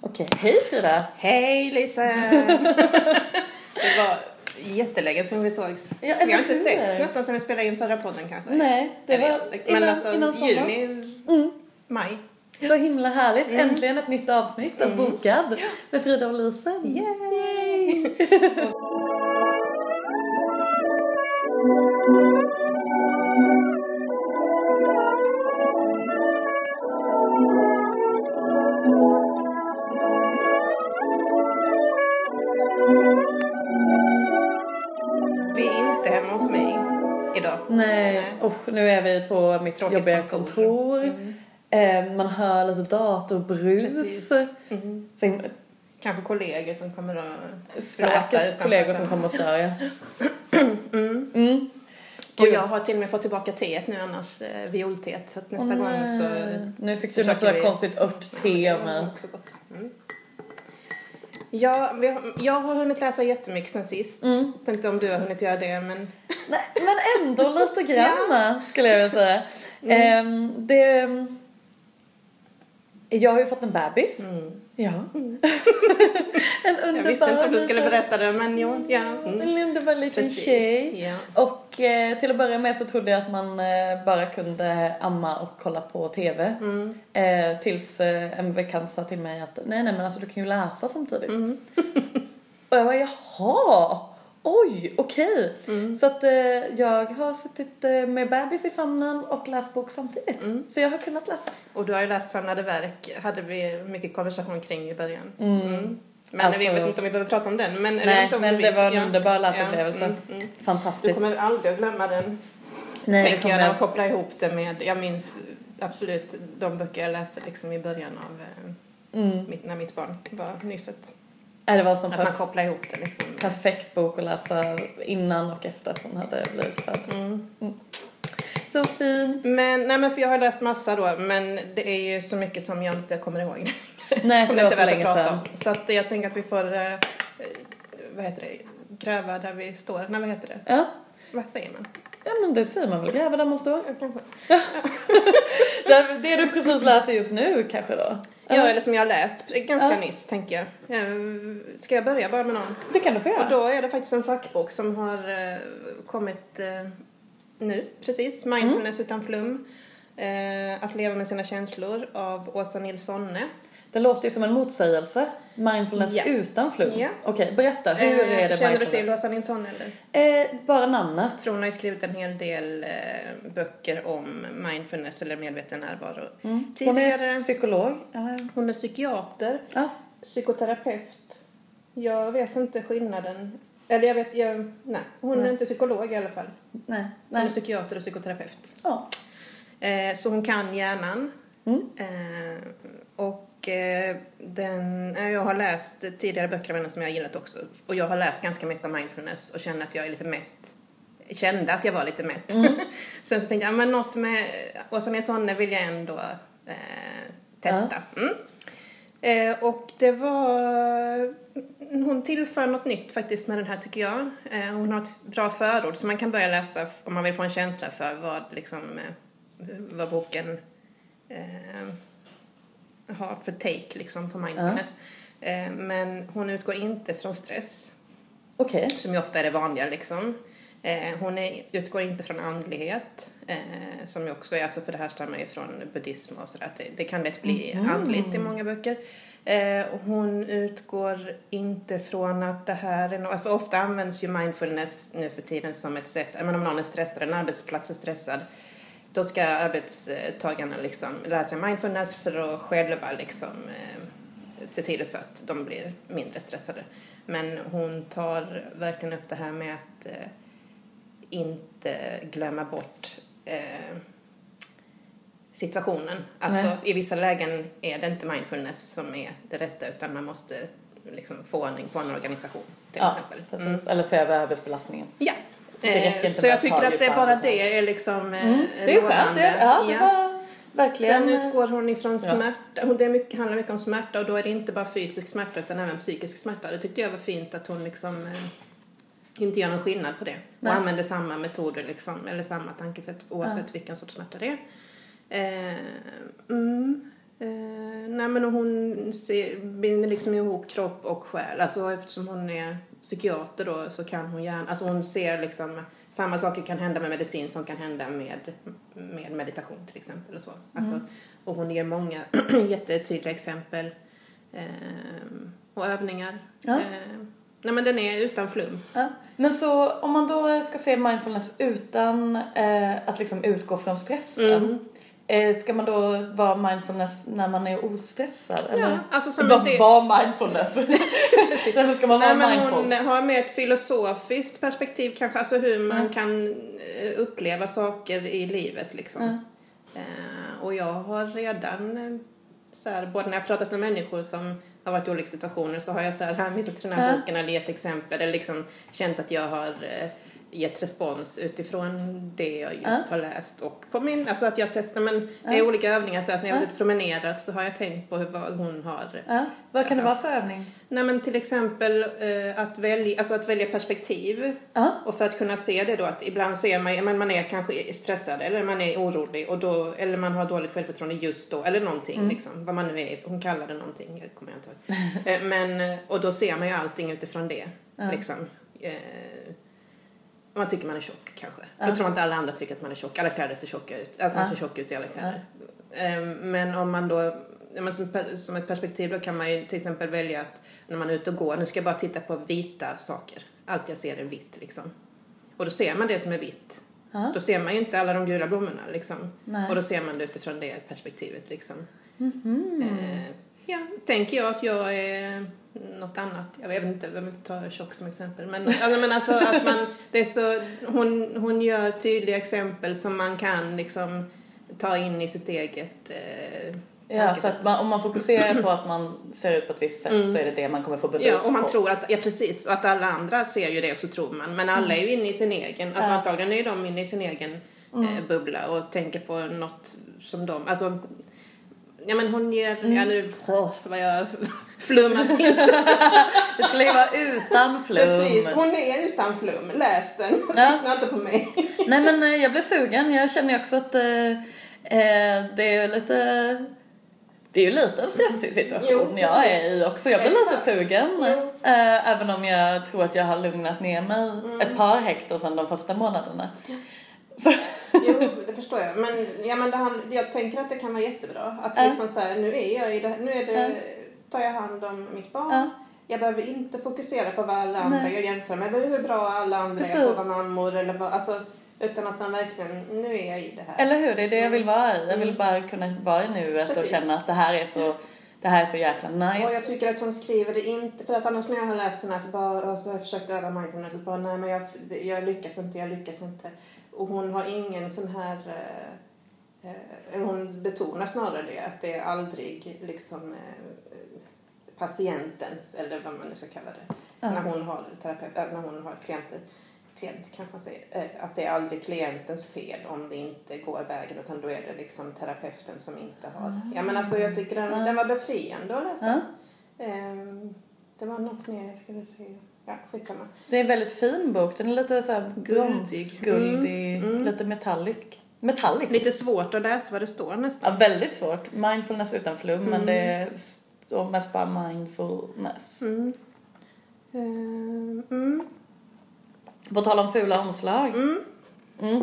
Okej, hej Frida! Hej Lisa! det var jättelänge sedan vi sågs. Ja, vi har inte setts nästan sedan vi spelade in förra podden kanske. Nej, det Eller, var men innan, alltså innan sommaren. juni, Mm. maj. Så himla härligt. Mm. Äntligen ett nytt avsnitt av Bokad med Frida och Lisen. Yay! Vi mitt Tråkigt jobbiga kontor. kontor. Mm. Eh, man hör lite datorbrus. Mm. Sen, Kanske kollegor som kommer att säkert kollegor som kommer och stör ja. Mm. Och jag har till och med fått tillbaka teet nu annars, eh, violteet. Så att nästa Åh, gång så Nu fick du något sådär vi- konstigt örtte Ja, Ja, har, jag har hunnit läsa jättemycket sen sist. Mm. Tänkte om du har hunnit göra det, men Nej, men ändå lite grann skulle jag vilja säga. Mm. Ehm, det, jag har ju fått en bebis. mm. Ja. en underbar jag visste inte om du skulle berätta det, men jo, ja. Mm. En underbar liten Precis. tjej. Ja. Och eh, till att börja med så trodde jag att man eh, bara kunde amma och kolla på TV. Mm. Eh, tills eh, en bekant sa till mig att nej nej men alltså du kan ju läsa samtidigt. Mm. och jag bara jaha, oj okej. Mm. Så att eh, jag har suttit eh, med bebis i famnen och läst bok samtidigt. Mm. Så jag har kunnat läsa. Och du har ju läst Samlade verk, hade vi mycket konversation kring i början. Mm. Men Alltså- vi vet inte om vi behöver prata om den. Men, Nej om men du det var en Ja. underbar läsupplevelse. Ja, mm, mm. Du Fantastiskt. kommer aldrig att glömma den. nej, tänker kommer jag när kopplar ihop det med, jag minns absolut de böcker jag läste liksom i början av eh, Mm. mitt, när mitt barn var nyfött. Det var som Att man kopplar ihop det liksom. perfekt bok att läsa innan och efter att hon hade blivit född. Mm. Så fint. Men, nej men för jag har läst massa då, men det är ju så mycket som jag inte kommer ihåg. Nej, för som det var inte så länge sedan. om. Så att jag tänker att vi får, eh, eh, vad heter det, gräva där vi står. Nej vad heter det? Ja. Vad säger man? ja, men det säger man väl. Gräva där man står. Ja, kanske. Det, det du precis läser just nu kanske då? Ja, eller som jag har läst ganska Ja. nyss tänker jag. Eh, Ska jag börja bara med någon? Det kan du få Och göra. då är det faktiskt en fackbok som har eh, kommit eh, nu, precis. Mindfulness Mm. utan flum. Att leva med sina känslor av Åsa Nilssonne. Det låter ju som en motsägelse. Mindfulness Ja. utan flum. Ja. Okej, berätta. Hur Eh, är det Känner du till mindfulness? Åsa Nilssonne eller? Eh, bara namnet. Tror hon har ju skrivit en hel del eh, böcker om mindfulness eller medveten närvaro. Mm. Hon är psykolog, eller? Hon är psykiater, Ja. psykoterapeut. Jag vet inte skillnaden. Eller jag vet, jag, nej. Hon är Nej. inte psykolog i alla fall. Nej. Hon är Nej. psykiater och psykoterapeut. Ja. Eh, så hon kan hjärnan. Mm. Eh, och eh, den, eh, jag har läst tidigare böcker av henne som jag gillat också. Och jag har läst ganska mycket om mindfulness och känner att jag är lite mätt. Kände att jag var lite mätt. Mm. Sen så tänkte jag, men något med Åsa Nilssonne vill jag ändå eh, testa. Mm. Eh, och det var, hon tillför något nytt faktiskt med den här tycker jag. Eh, hon har ett bra förord som man kan börja läsa om man vill få en känsla för vad liksom, eh, vad boken eh, har för take liksom på mindfulness. Eh, men hon utgår inte från stress, Okej. som ju ofta är det vanliga liksom. Eh, hon är, utgår inte från andlighet, eh, som ju också är, alltså för det här stammar ju från buddhism och sådär, att det, det kan lätt bli Mhm. andligt i många böcker. Eh, hon utgår inte från att det här är något, för ofta används ju mindfulness nu för tiden som ett sätt, menar om någon är stressad, en arbetsplats är stressad, då ska arbetstagarna liksom lära sig mindfulness för att själva liksom eh, se till så att de blir mindre stressade. Men hon tar verkligen upp det här med att eh, inte glömma bort eh, situationen. Alltså Nej. i vissa lägen är det inte mindfulness som är det rätta utan man måste liksom få ordning på en organisation till Ja, exempel. precis. Mm. Eller se över arbetsbelastningen. Ja. Eh, så jag tycker att det är bara det är liksom eh, Mm. Det är skönt. Det, ja, det var verkligen... Sen utgår hon ifrån Ja. smärta. Hon, det mycket, handlar mycket om smärta och då är det inte bara fysisk smärta utan även psykisk smärta. Det tyckte jag var fint att hon liksom eh, inte gör någon skillnad på det. Nej. Och använder samma metoder liksom, eller samma tankesätt oavsett vilken sorts smärta det är. Eh, mm. Eh, nej men hon ser, binder liksom ihop kropp och själ. Alltså eftersom hon är psykiater då så kan hon gärna, alltså hon ser liksom samma saker kan hända med medicin som kan hända med, med meditation till exempel och så. Alltså, Och hon ger många jättetydliga exempel eh, och övningar. Ja. Eh, nej men den är utan flum. Ja. Men så om man då ska se mindfulness utan eh, att liksom utgå från stressen. Mm. Eh, ska man då vara mindfulness när man är ostressad? eller? alltså som inte är- var mindfulness? Eller ska man vara Nej, men mindful? hon har med ett filosofiskt perspektiv kanske, alltså hur man kan eh, uppleva saker i livet liksom. Mm. Eh, och jag har redan eh, så här, både när jag pratat med människor som har varit i olika situationer så har jag så här hänvisat till den här Ja. boken eller gett exempel eller liksom känt att jag har eh, gett respons utifrån det jag just Ja. har läst och på min, alltså att jag testar men det är olika övningar så här, när jag har Ja. promenerat så har jag tänkt på hur, vad hon har Ja. Vad kan det vara för övning? Nej men till exempel eh, att, välja, alltså att välja perspektiv. Och för att kunna se det då att ibland så är man, men man är kanske stressad eller man är orolig och då, eller man har dåligt självförtroende just då eller någonting Mm. liksom. Vad man nu är, hon kallar det någonting, jag kommer jag inte ihåg. Eh, men, och då ser man ju allting utifrån det. Liksom. Eh, man tycker man är tjock kanske. Då tror man inte alla andra tycker att man är tjock. Alla kläder ser tjocka ut. Att man Ja. ser tjock ut i alla kläder. Eh, Men om man då, ja, men som, ett perspektiv då kan man ju till exempel välja att när man är ute och går, nu ska jag bara titta på vita saker. Allt jag ser är vitt liksom. Och då ser man det som är vitt. Ja. Då ser man ju inte alla de gula blommorna liksom. Nej. Och då ser man det utifrån det perspektivet liksom. Mhm. Eh, ja, tänker jag att jag är något annat. Jag vet inte, jag vill inte ta tjock som exempel. Men, alltså, men alltså att man, det är så, hon, hon gör tydliga exempel som man kan liksom ta in i sitt eget eh, Ja, så man, om man fokuserar på att man ser ut på ett visst sätt så är det det man kommer få bevis Mm. Ja, och man på. tror att, ja precis, och att alla andra ser ju det också tror man. Men alla är ju inne i sin egen, alltså Ja. antagligen är de inne i sin egen eh, bubbla och tänker på något som de, alltså Ja men hon ger, ja nu, åh, vad jag flummar till. Det skulle ju vara utan flum. Precis, hon är utan flum. Läs den, Ja. lyssna inte på mig. Nej men eh, jag blev sugen. Jag känner ju också att eh, eh, det är lite det är ju lite en stressig situation Jo, jag är i också. Jag blir lite sugen. Eh, även om jag tror att jag har lugnat ner mig Mm. ett par hektar sedan de första månaderna. Jo, det förstår jag. Men, ja, men det han, jag tänker att det kan vara jättebra. Att Ja. liksom så här, nu är jag i det, nu är det, Ja. tar jag hand om mitt barn. Ja. Jag behöver inte fokusera på vad alla andra Nej. jag jämför med. Hur bra alla andra är på Precis. vad man mår eller vad, alltså, utan att man verkligen, nu är jag i det här. eller hur? Det är det jag vill vara i. Jag vill bara kunna vara i nuet och Precis. känna att det här är så, det här är så jäkla Och nice. jag tycker att hon skriver det inte, för att annars när jag har läst den här så, bara, så har jag försökt öva mindfulness och bara nej men jag, jag lyckas inte, jag lyckas inte. Och hon har ingen sån här, eh, eh, eller hon betonar snarare det, att det är aldrig liksom eh, patientens, eller vad man nu ska kalla det, Ja. när hon har terapeut, när hon har klienter, klient kanske man säger, att det är aldrig klientens fel om det inte går vägen utan då är det liksom terapeuten som inte har. Ja men alltså jag tycker den, Ja. den var befriande att läsa. Ja. Ehm, det var något mer jag skulle säga. Ja, skitsamma. Det är en väldigt fin bok. Den är lite så här bronsguldig, Mm, mm. lite metallic. Metallic? Lite svårt att läsa vad det står nästan. Ja, väldigt svårt. Mindfulness utan flum, Mm. men det står mest bara mindfulness. Mm. Ehm, mm. På tal om fula omslag. Mm. Mm.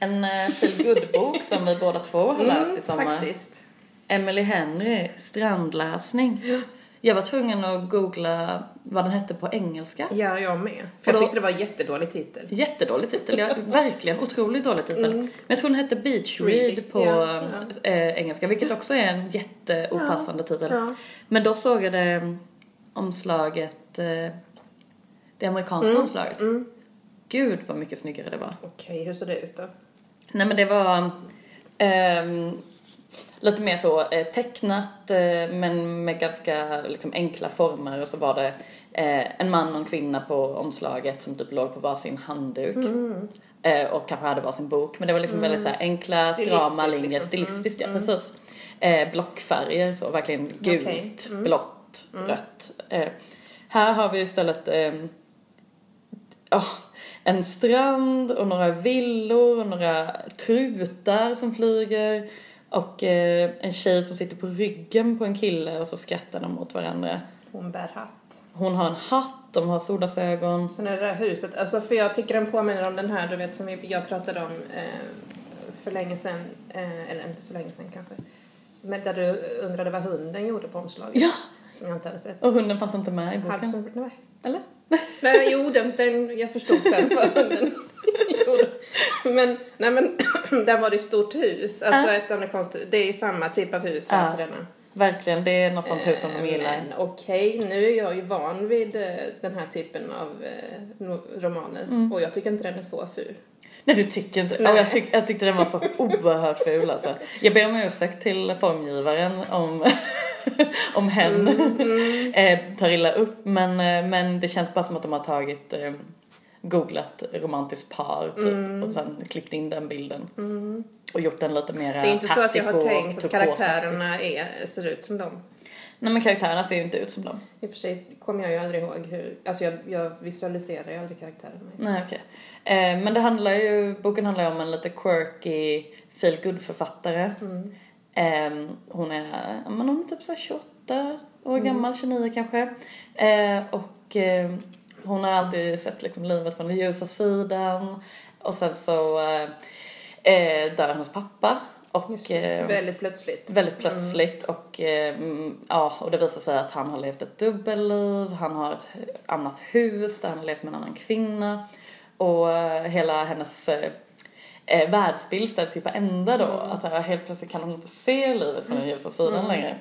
En uh, feel bok som vi båda två har läst i sommar. Mm, Faktiskt. Emily Henry, Strandläsning. Jag var tvungen att googla vad den hette på engelska. Ja, jag med. För jag då- tyckte det var jättedålig titel. Jättedålig titel, ja, verkligen otroligt dålig titel. Men jag tror den hette Beach Read på ja, eh, engelska, vilket också är en jätteopassande titel. Ja. Men då såg jag det omslaget, eh, det amerikanska omslaget. Mm. Gud vad mycket snyggare det var. Okej, hur ser det ut då? Nej men det var ehm, lite mer så eh, tecknat eh, men med ganska liksom, enkla former och så var det eh, en man och en kvinna på omslaget som typ låg på varsin handduk. Eh, och kanske hade varsin bok men det var liksom väldigt så här, enkla, strama Stilistiskt, linjer, liksom. stilistiskt ja precis. Blockfärger så verkligen gult, Okej. blått, rött. Här har vi istället ja, en strand och några villor och några trutar som flyger Och eh, en tjej som sitter på ryggen på en kille och så skrattar de mot varandra. Hon bär hatt. Hon har en hatt, de har solglasögon. Sen är det där huset, alltså för jag tycker den påminner om den här du vet som vi- jag pratade om eh, för länge sedan, eh, eller inte så länge sedan kanske. Men där du undrade vad hunden gjorde på omslaget. Ja. Som jag inte hade sett. Och hunden fanns inte med i boken. Hudson, nej. Eller? nej, jo den, den, jag förstod sen vad hunden. Men, nej men, där var det ett stort hus, alltså ett amerikanskt det är samma typ av hus här Ja. på denna. Verkligen, det är något sånt hus som de Eh, gillar. Men okej, nu är jag ju van vid eh, den här typen av eh, romaner Mm. och jag tycker inte den är så ful. Nej du tycker inte Nej. Jag, tyck, jag tyckte den var så oerhört ful alltså. Jag ber om ursäkt till formgivaren om, om hen Mm, eh, tar illa upp men, men det känns bara som att de har tagit googlat romantiskt par typ Mm. och sen klippt in den bilden. Och gjort den lite mer Det är inte så att jag har tänkt att karaktärerna är, ser ut som dem. Nej men karaktärerna ser ju inte ut som dem. I och för sig kommer jag ju aldrig ihåg hur, alltså jag, jag visualiserar ju aldrig karaktärerna. Nej okej. Eh, men det handlar ju, boken handlar ju om en lite quirky feel good författare Mm. Eh, hon är, men hon är typ så här 28 år gammal, 29 kanske. Eh, och eh, hon har alltid sett liksom livet från den ljusa sidan. Och sen så eh, eh, dör hennes pappa. Och eh, Väldigt plötsligt. väldigt plötsligt och eh, mm, ja, och det visar sig att han har levt ett dubbelliv, han har ett annat hus där han har levt med en annan kvinna och eh, hela hennes eh, eh, världsbild ställs ju på ända då. Att så här, helt plötsligt kan hon inte se livet från den ljusa sidan längre.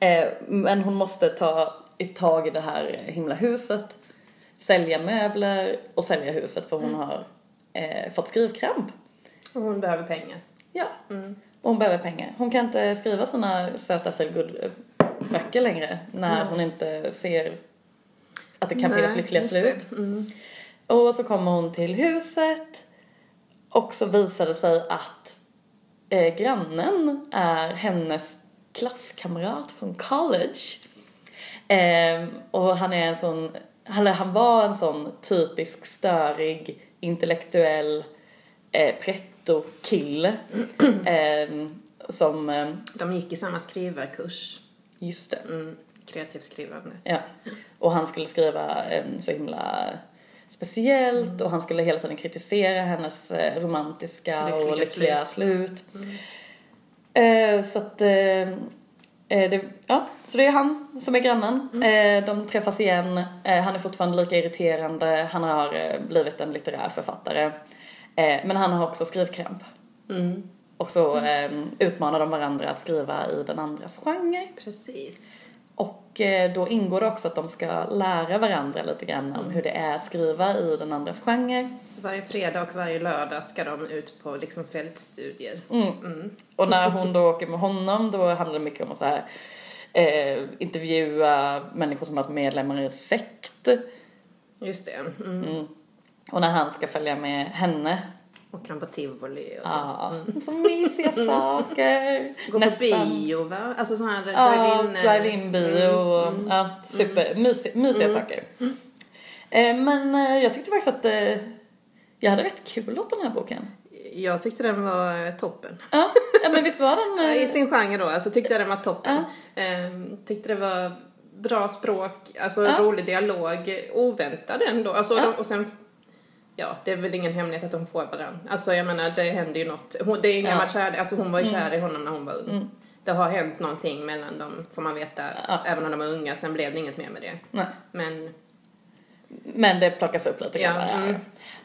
Eh, men hon måste ta i tag i det här himla huset, sälja möbler och sälja huset för hon har eh, fått skrivkramp. Och hon behöver pengar. Ja. Och hon behöver pengar. Hon kan inte skriva sina söta feelgood böcker längre när hon inte ser att det kan finnas lyckliga slut. Och så kommer hon till huset och så visar det sig att eh, grannen är hennes klasskamrat från college. Eh, och han är en sån, eller han var en sån typisk störig, intellektuell eh, pretto-kille. eh, som, eh, De gick i samma skrivarkurs. just det, Mm, kreativt skrivande. Ja. Och han skulle skriva eh, så himla speciellt och han skulle hela tiden kritisera hennes eh, romantiska Lyckliga och lyckliga slut. Eh, så att eh, eh, det, ja, så det är han som är grannen. Eh, de träffas igen. Eh, han är fortfarande lika irriterande. Han har eh, blivit en litterär författare. Eh, men han har också skrivkramp. Mm. Och så eh, utmanar de varandra att skriva i den andras genre. Precis. Och eh, då ingår det också att de ska lära varandra lite grann om hur det är att skriva i den andras genre. Så varje fredag och varje lördag ska de ut på liksom fältstudier. Mm. Och när hon då åker med honom då handlar det mycket om att så här, eh, intervjua människor som har varit medlemmar i sekt. Just det. Mm. Mm. Och när han ska följa med henne. Åker de på tivoli och sånt. Ja, så mysiga saker. Gå på bio va? Alltså sån här Ja, drive-in. eh, drive-in bio och Mm. ja, super, mysiga, mysiga saker. Eh, men eh, jag tyckte faktiskt att eh, jag hade rätt kul åt den här boken. Jag tyckte den var toppen. Ja, ja men visst var den... I sin genre då, alltså tyckte jag den var toppen. Ehm, tyckte det var bra språk, alltså Ja. rolig dialog, oväntad ändå. Alltså, Ja. och sen, ja det är väl ingen hemlighet att de får varandra. Alltså jag menar det händer ju något. Hon, det är en gammal Ja. kär, alltså hon var ju kär i honom när hon var ung. Mm. Det har hänt någonting mellan dem får man veta, Ja. även om de var unga. Sen blev det inget mer med det. nej. Men Men det plockas upp lite Ja, grann. mm.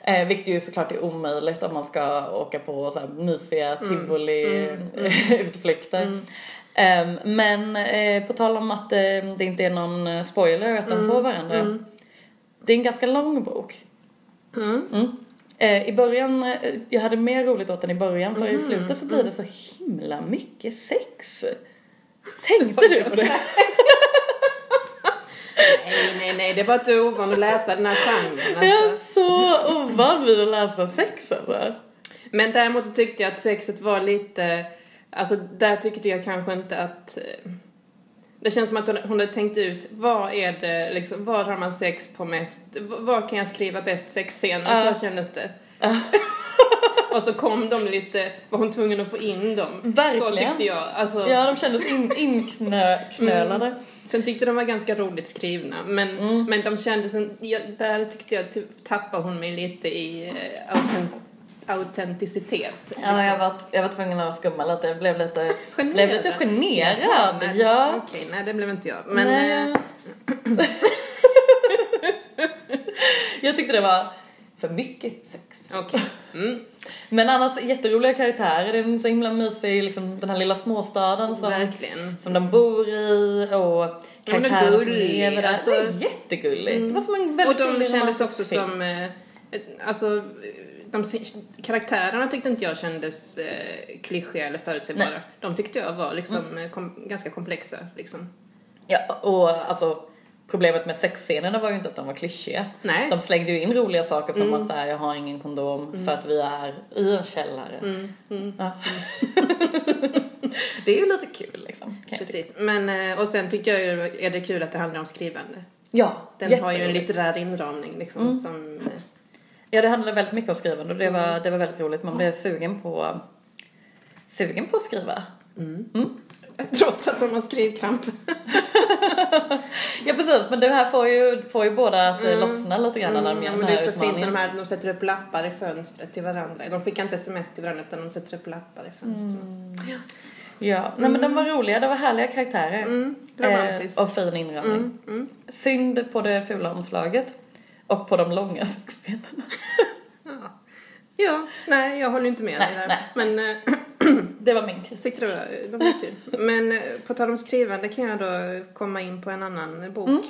Eh, vilket ju såklart är omöjligt om man ska åka på så här mysiga Mm. tivoli-utflykter. Ehm, men eh, på tal om att eh, det inte är någon eh, spoiler att de Mm. får varandra. Det är en ganska lång bok. Mm. Mm. Eh, I början, eh, jag hade mer roligt åt den i början för i slutet så blir det så himla mycket sex. Tänkte du på det? nej, nej, nej, det är bara att du är ovan att läsa den här genren. Jag är Alltså. så ovan vid att läsa sex alltså. Men däremot så tyckte jag att sexet var lite, alltså där tyckte jag kanske inte att eh, det känns som att hon, hon hade tänkt ut vad är det, liksom, var har man sex på mest, var kan jag skriva bäst sexscener? Ja. Så kändes det. och så kom de lite, var hon tvungen att få in dem. Verkligen. Så tyckte jag. Alltså, Ja, de kändes in, inknölade. Mm. Sen tyckte de var ganska roligt skrivna. Men, Mm. men de kändes, en, ja, där tyckte jag typ, tappade hon mig lite i eh, autent, autenticitet. Ja, jag var, jag var tvungen att skumma lite. Jag blev lite Generad. blev lite generad. Nej, ja. Okej, nej det blev inte jag. Men Nej. eh, Jag tyckte det var för mycket sex. okej. Mm, Men annars jätteroliga karaktärer. Det är en så himla mysig, liksom den här lilla småstaden som, verkligen. som de bor i och men det är karaktärer som lever där. alltså. Det är jättegulligt. Det var som en Och väldigt de gullig kändes också film. som, eh, alltså, de, karaktärerna tyckte inte jag kändes eh, klyschiga eller förutsägbara. Nej. De tyckte jag var liksom eh, kom, ganska komplexa liksom. Ja, och alltså problemet med sexscenerna var ju inte att de var klyschiga. Nej. Mm. De slängde ju in roliga saker som att säga jag har ingen kondom för att vi är i en källare. Mm, Ja. det är ju lite kul liksom. Precis. Men, eh, och sen tycker jag ju är det kul att det handlar om skrivande. Ja, Den har ju en litterär inramning liksom Mm. som... eh, Ja, det handlade väldigt mycket om skrivande och det Mm. var, det var väldigt roligt. Man blev sugen på, sugen på att skriva. Trots att de har skrivkramp. Ja precis, men det här får ju, får ju båda att mm. lossna lite grann Mm, gör ja, men det är så fint när de, här, de sätter upp lappar i fönstret till varandra. De skickar inte sms till varandra utan de sätter upp lappar i fönstret. Mm. Ja, nej men de var roliga, det var härliga karaktärer. Mm, eh, och fin inramning. Mm, mm. Synd på det fula omslaget. Och på de långa sexscenerna. Ja. ja, nej jag håller inte med Nej, dig där. nej. Men eh, Det var min kritik. tyckte det var, de var kul. Men eh, på tal om skrivande kan jag då komma in på en annan bok. Mm.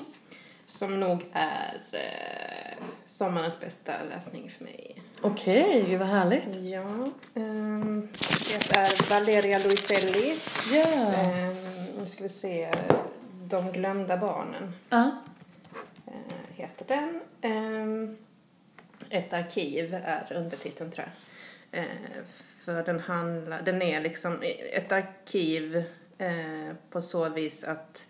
Som nog är eh, sommarens bästa läsning för mig. Okej, gud vad härligt. Ja, ehm, det är Valeria Luiselli. Ja. Ehm, nu ska vi se. De glömda barnen Ja. eh, Eh, heter den. Ehm, ett arkiv är undertiteln tror jag. Eh, för den handlar, den är liksom ett arkiv eh, på så vis att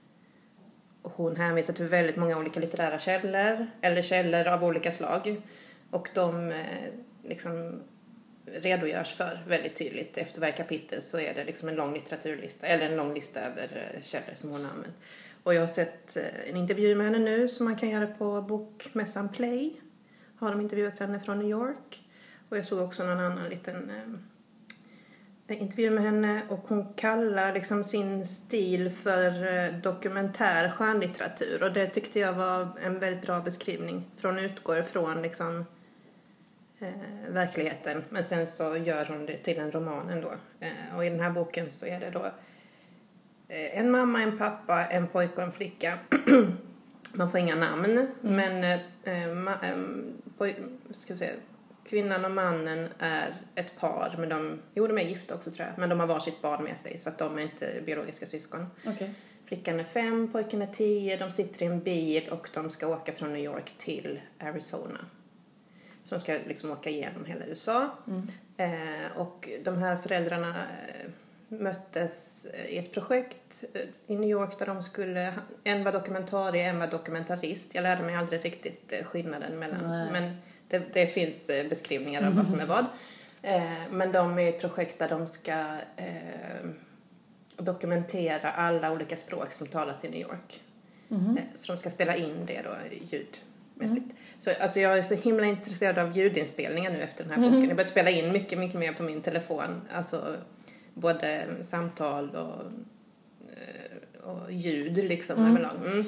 hon hänvisar till väldigt många olika litterära källor eller källor av olika slag. Och de eh, liksom redogörs för väldigt tydligt. Efter varje kapitel så är det liksom en lång litteraturlista eller en lång lista över eh, källor som hon har använt. Och jag har sett eh, en intervju med henne nu som man kan göra på bokmässan Play. Har de intervjuat henne från New York. Och jag såg också någon annan liten eh, eh intervju med henne och hon kallar liksom sin stil för eh, dokumentär skönlitteratur och det tyckte jag var en väldigt bra beskrivning. För hon utgår från liksom eh, verkligheten men sen så gör hon det till en roman ändå. Eh, och i den här boken så är det då eh, en mamma, en pappa, en pojke och en flicka. Man får inga namn men eh, eh, ma- eh, poj- ska vi säga, kvinnan och mannen är ett par men de, jo de är gifta också tror jag, men de har varsitt barn med sig så att de är inte biologiska syskon. Okej. Flickan är fem, pojken är tio, de sitter i en bil och de ska åka från New York till Arizona. Så de ska liksom åka igenom hela USA. Eh, och de här föräldrarna eh, möttes eh, i ett projekt eh, i New York där de skulle, en var dokumentarie, en var dokumentarist. Jag lärde mig aldrig riktigt eh, skillnaden mellan, Nej. men det, det finns beskrivningar av vad som är vad. Men de är ett projekt där de ska dokumentera alla olika språk som talas i New York. Eh, Så de ska spela in det då ljudmässigt. Så alltså jag är så himla intresserad av ljudinspelningar nu efter den här boken. Jag har börjat spela in mycket, mycket mer på min telefon. Alltså både samtal och, eh, och ljud liksom överlag. Mm.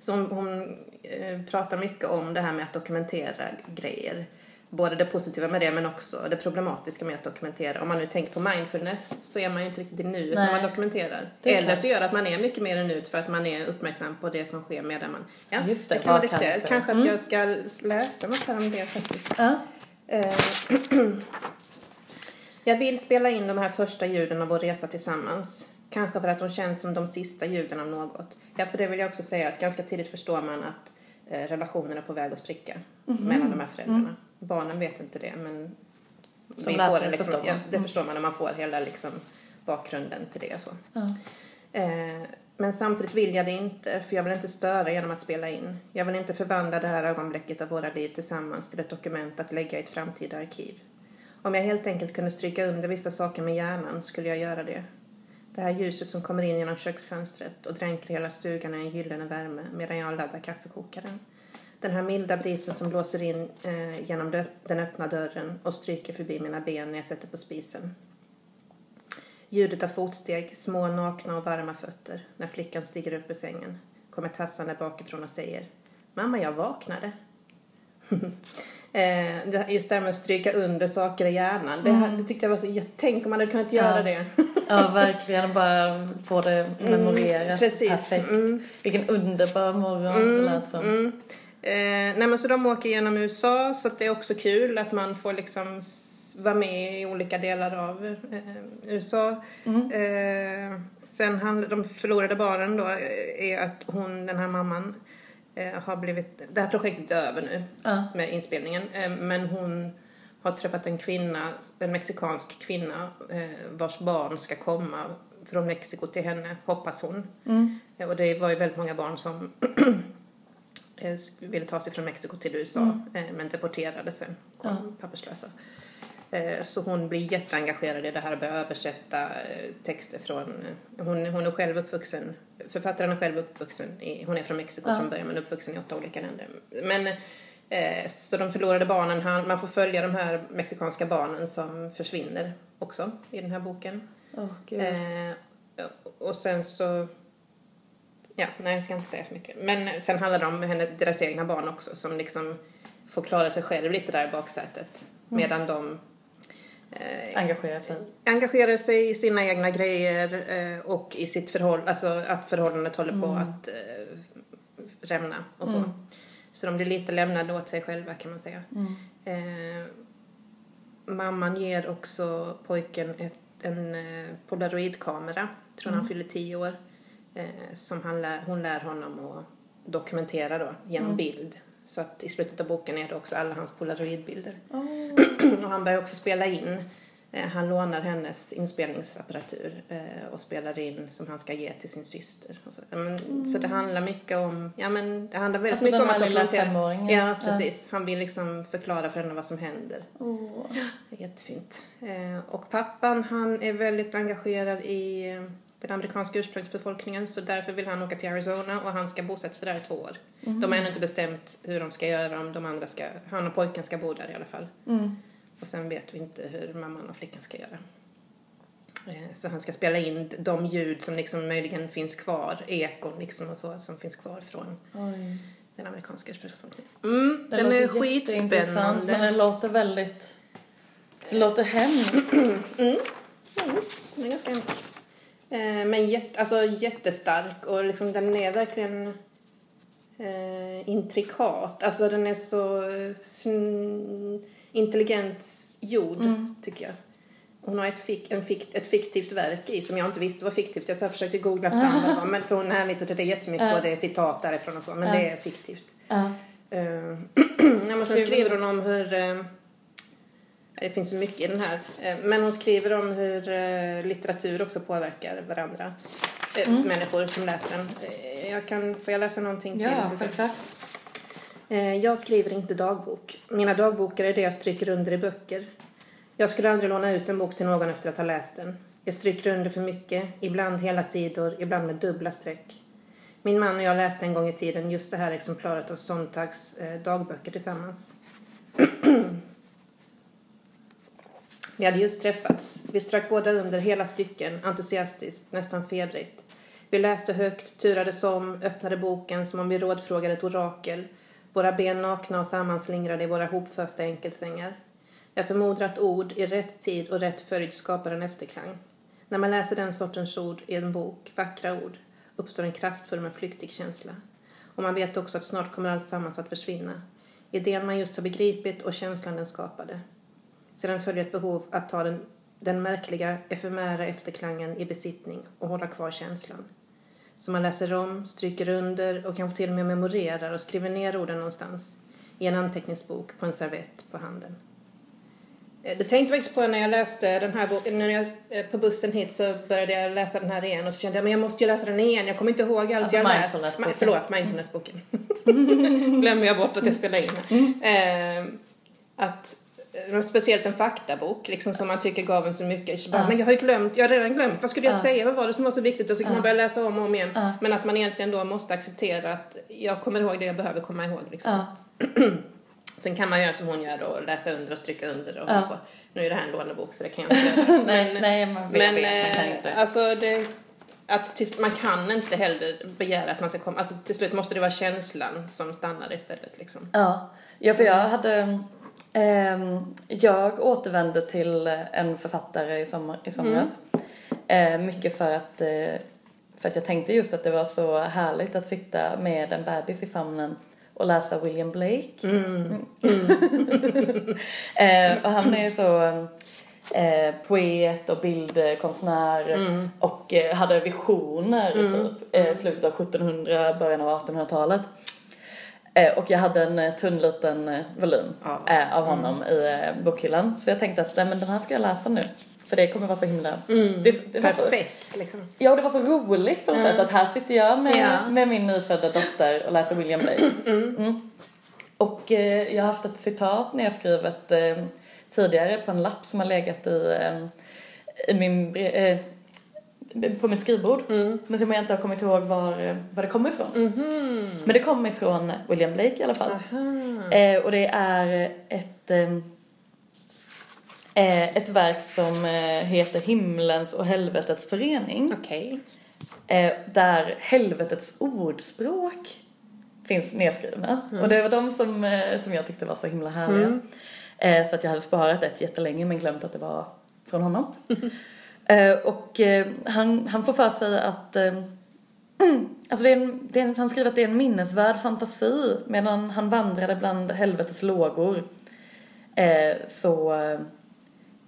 Så hon, hon eh, pratar mycket om det här med att dokumentera grejer. Både det positiva med det men också det problematiska med att dokumentera. Om man nu tänker på mindfulness så är man ju inte riktigt i nuet när man dokumenterar. Det Eller klart. så gör det att man är mycket mer i nuet för att man är uppmärksam på det som sker medan man... Ja, Just det, kan vara lite, det? Kanske att Mm. jag ska läsa något här om det faktiskt. Ja. Jag vill spela in de här första ljuden av vår resa tillsammans. Kanske för att de känns som de sista ljuden av något. Ja, för det vill jag också säga att ganska tidigt förstår man att eh, relationen är på väg att spricka mellan de här föräldrarna. Barnen vet inte det, men Som vi får en liksom, förstår man. Ja, det förstår man när man får hela liksom, bakgrunden till det. Så. Ja. Eh, men samtidigt vill jag det inte, för jag vill inte störa genom att spela in. Jag vill inte förvandla det här ögonblicket av våra liv tillsammans till ett dokument att lägga i ett framtida arkiv. Om jag helt enkelt kunde stryka under vissa saker med hjärnan skulle jag göra det. Det här ljuset som kommer in genom köksfönstret och dränker hela stugan i en gyllene värme medan jag laddar kaffekokaren. Den här milda brisen som blåser in eh, genom den öppna dörren och stryker förbi mina ben när jag sätter på spisen. Ljudet av fotsteg, små nakna och varma fötter när flickan stiger upp ur sängen, kommer tassande bakifrån och säger Mamma, jag vaknade. eh, just det här med att stryka under saker i hjärnan. Det, mm. det tyckte jag var så, tänk om man hade kunnat göra ja. det. ja, verkligen. Bara få det mm, memorerat mm, precis. perfekt. Mm. Vilken underbar morgon mm, det lät som. Mm. Eh, nej men så de åker genom USA så det är också kul att man får liksom vara med i olika delar av eh, USA. Mm. Eh, sen han, de förlorade barnen då är att hon, den här mamman, eh, har blivit, det här projektet är över nu Ja. med inspelningen, eh, men hon har träffat en kvinna, en mexikansk kvinna eh, vars barn ska komma från Mexiko till henne, hoppas hon. Mm. Eh, och det var ju väldigt många barn som eh, ville ta sig från Mexiko till USA Mm. eh, men deporterades sen, kom Ja. papperslösa. Eh, Så hon blir jätteengagerad i det här och börjar översätta eh, texter från... eh, Hon, hon är själv uppvuxen, författaren är själv uppvuxen i, hon är från Mexiko Ja. från början men uppvuxen i åtta olika länder. Men eh, så de förlorade barnen, han, man får följa de här mexikanska barnen som försvinner också i den här boken. Gud. Eh, och sen så... Ja, nej jag ska inte säga för mycket. Men sen handlar det om henne, deras egna barn också som liksom får klara sig själv lite där i baksätet. Medan de eh, Engagera sig. engagerar sig i sina egna grejer eh, och i sitt förhållande, alltså att förhållandet håller på att eh, rämna och så. Mm. Så de blir lite lämnade åt sig själva kan man säga. Mm. Eh, mamman ger också pojken ett, en eh, polaroidkamera, tror han Mm. fyller tio år, eh, som han lär, hon lär honom att dokumentera då genom Mm. bild. Så att i slutet av boken är det också alla hans polaroidbilder. Åh. och han börjar också spela in. Eh, han lånar hennes inspelningsapparatur eh, och spelar in som han ska ge till sin syster. Så. Men, så det handlar mycket om, ja men det handlar väldigt Alltså mycket om att dokumentera. Ja, precis. Han vill liksom förklara för henne vad som händer. Är Jättefint. Eh, och pappan han är väldigt engagerad i den amerikanska ursprungsbefolkningen så därför vill han åka till Arizona och han ska bosätta sig där i två år. Mhm. De har ännu inte bestämt hur de ska göra om de andra ska, han och pojken ska bo där i alla fall. Mm. Och sen vet vi inte hur mamman och flickan ska göra. Eh, Så han ska spela in de ljud som liksom möjligen finns kvar, ekon liksom och så, som finns kvar från Oj. den amerikanska ursprungsbefolkningen. Mm, Det den låter är skitspännande. Men det låter väldigt... Det låter hemskt. Den är ganska hemsk. Eh, Men jätte, alltså jättestark och liksom den är verkligen eh, intrikat. Alltså den är så eh, sn- intelligent gjord, Mm. tycker jag. Hon har ett, fik, en fikt, ett fiktivt verk i som jag inte visste var fiktivt. Jag så försökte googla fram vad det var. Men för hon hänvisar till det jättemycket och det är citat därifrån och så. Men det är fiktivt. Uh, men sen skriver hon om hur... det finns så mycket i den här. Eh, men hon skriver om hur eh, litteratur också påverkar varandra. Eh, Människor som läser den. Jag kan, får jag läsa någonting till? Ja, självklart. Jag skriver inte dagbok. Mina dagböcker är det jag stryker under i böcker. Jag skulle aldrig låna ut en bok till någon efter att ha läst den. Jag stryker under för mycket, ibland hela sidor, ibland med dubbla streck. Min man och jag läste en gång i tiden just det här exemplaret av Sontags dagböcker tillsammans. Vi hade just träffats. Vi strök båda under hela stycken, entusiastiskt, nästan febrigt. Vi läste högt, turades om, öppnade boken som om vi rådfrågade ett orakel. Våra ben nakna och sammanslingrade i våra hopfösta enkelsängar. Jag förmodar att ord i rätt tid och rätt följd skapar en efterklang. När man läser den sortens ord i en bok, vackra ord, uppstår en kraftfull men flyktig känsla. Och man vet också att snart kommer allt sammans att försvinna. Idén man just har begripit och känslan den skapade. Sedan följer ett behov att ta den, den märkliga, efemära efterklangen i besittning och hålla kvar känslan. Så man läser om, stryker under och kanske till och med memorerar och skriver ner orden någonstans i en anteckningsbok på en servett på handen. Eh, Det tänkte jag faktiskt på när jag läste den här boken, när jag eh, på bussen hit så började jag läsa den här igen och så kände jag men jag måste ju läsa den igen, jag kommer inte ihåg allt Alltså jag läst. Ma- Förlåt, mindfulnessboken. Glömmer jag bort att jag spelar in. Eh, att eh, eh, speciellt en faktabok liksom som man tycker gav en så mycket. Så bara, Ja. Men jag har ju glömt, jag har redan glömt, vad skulle jag Ja. säga, vad var det som var så viktigt? Och så kan Ja. man börja läsa om och om igen. Men att man egentligen då måste acceptera att jag kommer ihåg det jag behöver komma ihåg. Liksom. Sen kan man göra som hon gör och läsa under och stryka under. Och Ja. Nu är det här en lånebok så det kan jag inte göra. Nej, Men- nej, man vet, men vet, man eh, inte. alltså det, att tills, man kan inte heller begära att man ska komma, alltså till slut måste det vara känslan som stannar istället liksom. Ja, ja för jag hade... ehm, jag återvände till en författare i, sommar, i somras. Eh, mycket för att, eh, för att jag tänkte just att det var så härligt att sitta med en bebis i famnen och läsa William Blake. Mm. eh, och han är ju så eh, poet och bildkonstnär Mm. och eh, hade visioner typ eh, slutet av 1700, början av 1800-talet. Eh, och jag hade en eh, tunn liten eh, volym Ja. av honom i eh, bokhyllan. Så jag tänkte att nej, men den här ska jag läsa nu. För det kommer vara så himla... Det, det var så, Perfekt liksom. ja, och det var så roligt på något sätt att här sitter jag med, Ja. med min nyfödda dotter och läser William Blake. Mm. Och eh, jag har haft ett citat nedskrivet eh, tidigare på en lapp som har legat i, eh, i min, eh, på mitt skrivbord. Men som jag inte har kommit ihåg var, var det kommer ifrån. Men det kommer ifrån William Blake i alla fall. Eh, och det är ett, eh, eh, ett verk som eh, heter Himlens och helvetets förening. Okej. Eh, där helvetets ordspråk finns nedskrivna. Och det var de som, eh, som jag tyckte var så himla härliga. Eh, så att jag hade sparat ett jättelänge men glömt att det var från honom. eh, och eh, han, han får för sig att eh, Alltså det är en, det är en, han skriver att det är en minnesvärd fantasi medan han vandrade bland helvetets lågor. Så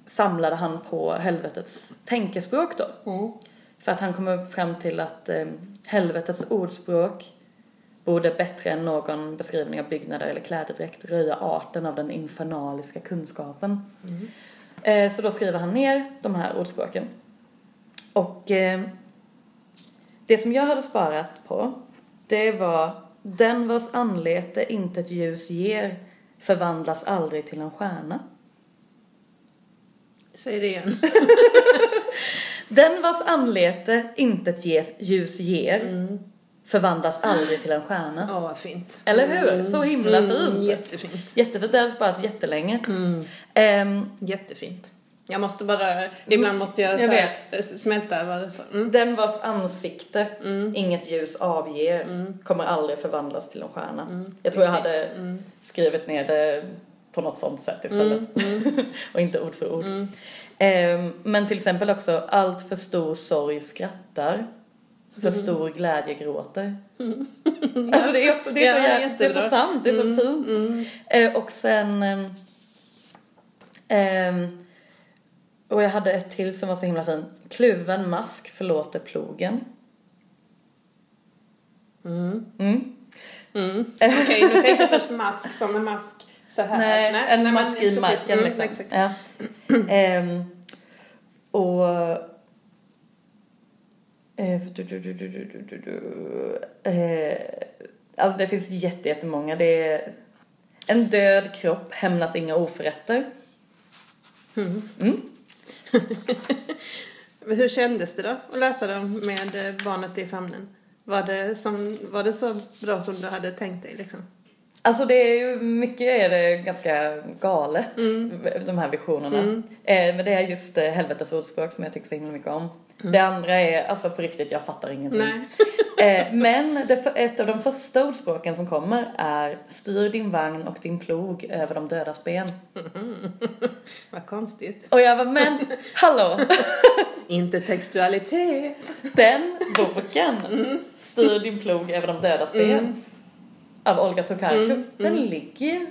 samlade han på helvetets tänkespråk då. Mm. För att han kommer fram till att eh, helvetets ordspråk borde bättre än någon beskrivning av byggnader eller klädedräkt röja arten av den infernaliska kunskapen. Eh, så då skriver han ner de här ordspråken. Och eh, det som jag hade sparat på, det var den vars anlete inte ett ljus ger förvandlas aldrig till en stjärna. Säg det igen. Den vars anlete inte ett ljus ger förvandlas aldrig till en stjärna. Ja, vad fint. Eller hur? Så himla Mm, fint. jättefint. Jättefint, det har jag sparat jättelänge. Ehm, Jättefint. Jag måste bara, ibland måste jag, Jag här, smälta vad det sa. Mm. den vars ansikte inget ljus avger kommer aldrig förvandlas till en stjärna. Jag tror jag hade skrivit ner det på något sånt sätt istället. och inte ord för ord. Ehm, men till exempel också, allt för stor sorg skrattar. För stor glädje gråter. Alltså det är också, det är, så, Ja, det är så sant, det är så fint. Eh, och sen ehm, och jag hade ett till som var så himla fin. Kluven mask förlåter plogen. Mm. Mm. Okej, nu tänkte jag först mask som en mask så här. Nej, en men mask i Mm, liksom. exakt. Ja. Ehm, och... Eh, du, du, du, eh, alltså, det finns jättemånga. Det är En död kropp hämnas inga oförrätter. Mm. Mm. Hur kändes det då att läsa den med eh, barnet i famnen? Var det, som, var det så bra som du hade tänkt dig liksom? Alltså det är ju, mycket är det ganska galet, mm. de här visionerna. Mm. Eh, men det är just eh, Helvetes ordspråk som jag tycker så himla mycket om. Det andra är, alltså på riktigt, jag fattar ingenting. Eh, men det, ett av de första ordspråken som kommer är Styr din vagn och din plog över de dödas ben. Vad konstigt. Och jag var men hallå! Inte textualitet. Den boken, Styr din plog över de dödas ben, av Olga Tokarczuk, den ligger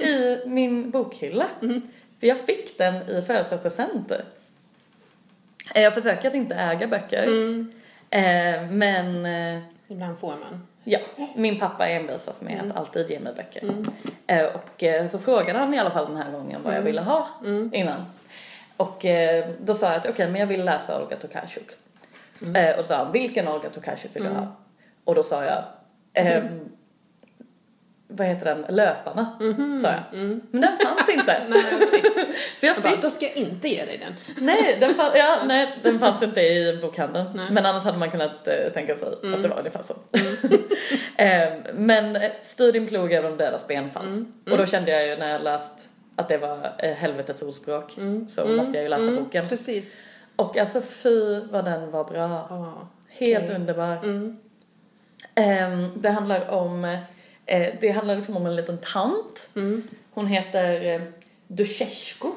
i min bokhylla. För jag fick den i födelsedagspresent. Eh, Jag försöker att inte äga böcker. Eh, men eh, Ibland får man. ja, min pappa envisas med att alltid ge mig böcker. Eh, och så frågade han i alla fall den här gången vad jag ville ha innan. Och då sa jag att okej, men jag vill läsa Olga Tokarczuk. Eh, och då sa han, vilken Olga Tokarczuk vill du ha? Och då sa jag, ehm, vad heter den, Löparna, sa jag. Men den fanns inte. Nej, okej. Så jag Jag bara, fick, då ska jag inte ge dig den. nej den, fann, ja, nej, den fanns inte i bokhandeln. Nej. Men annars hade man kunnat eh, tänka sig att det var ungefär så. eh, men eh, Stud din plog över de dödas ben fanns. Och då kände jag ju när jag läst att det var eh, helvetets ordspråk så måste jag ju läsa boken. Precis. Och alltså fy vad den var bra. Ja. Helt Okej. underbar. Mm. Ehm, det handlar om, eh, det handlar liksom om en liten tant. Mm. Hon heter eh, Dushescu,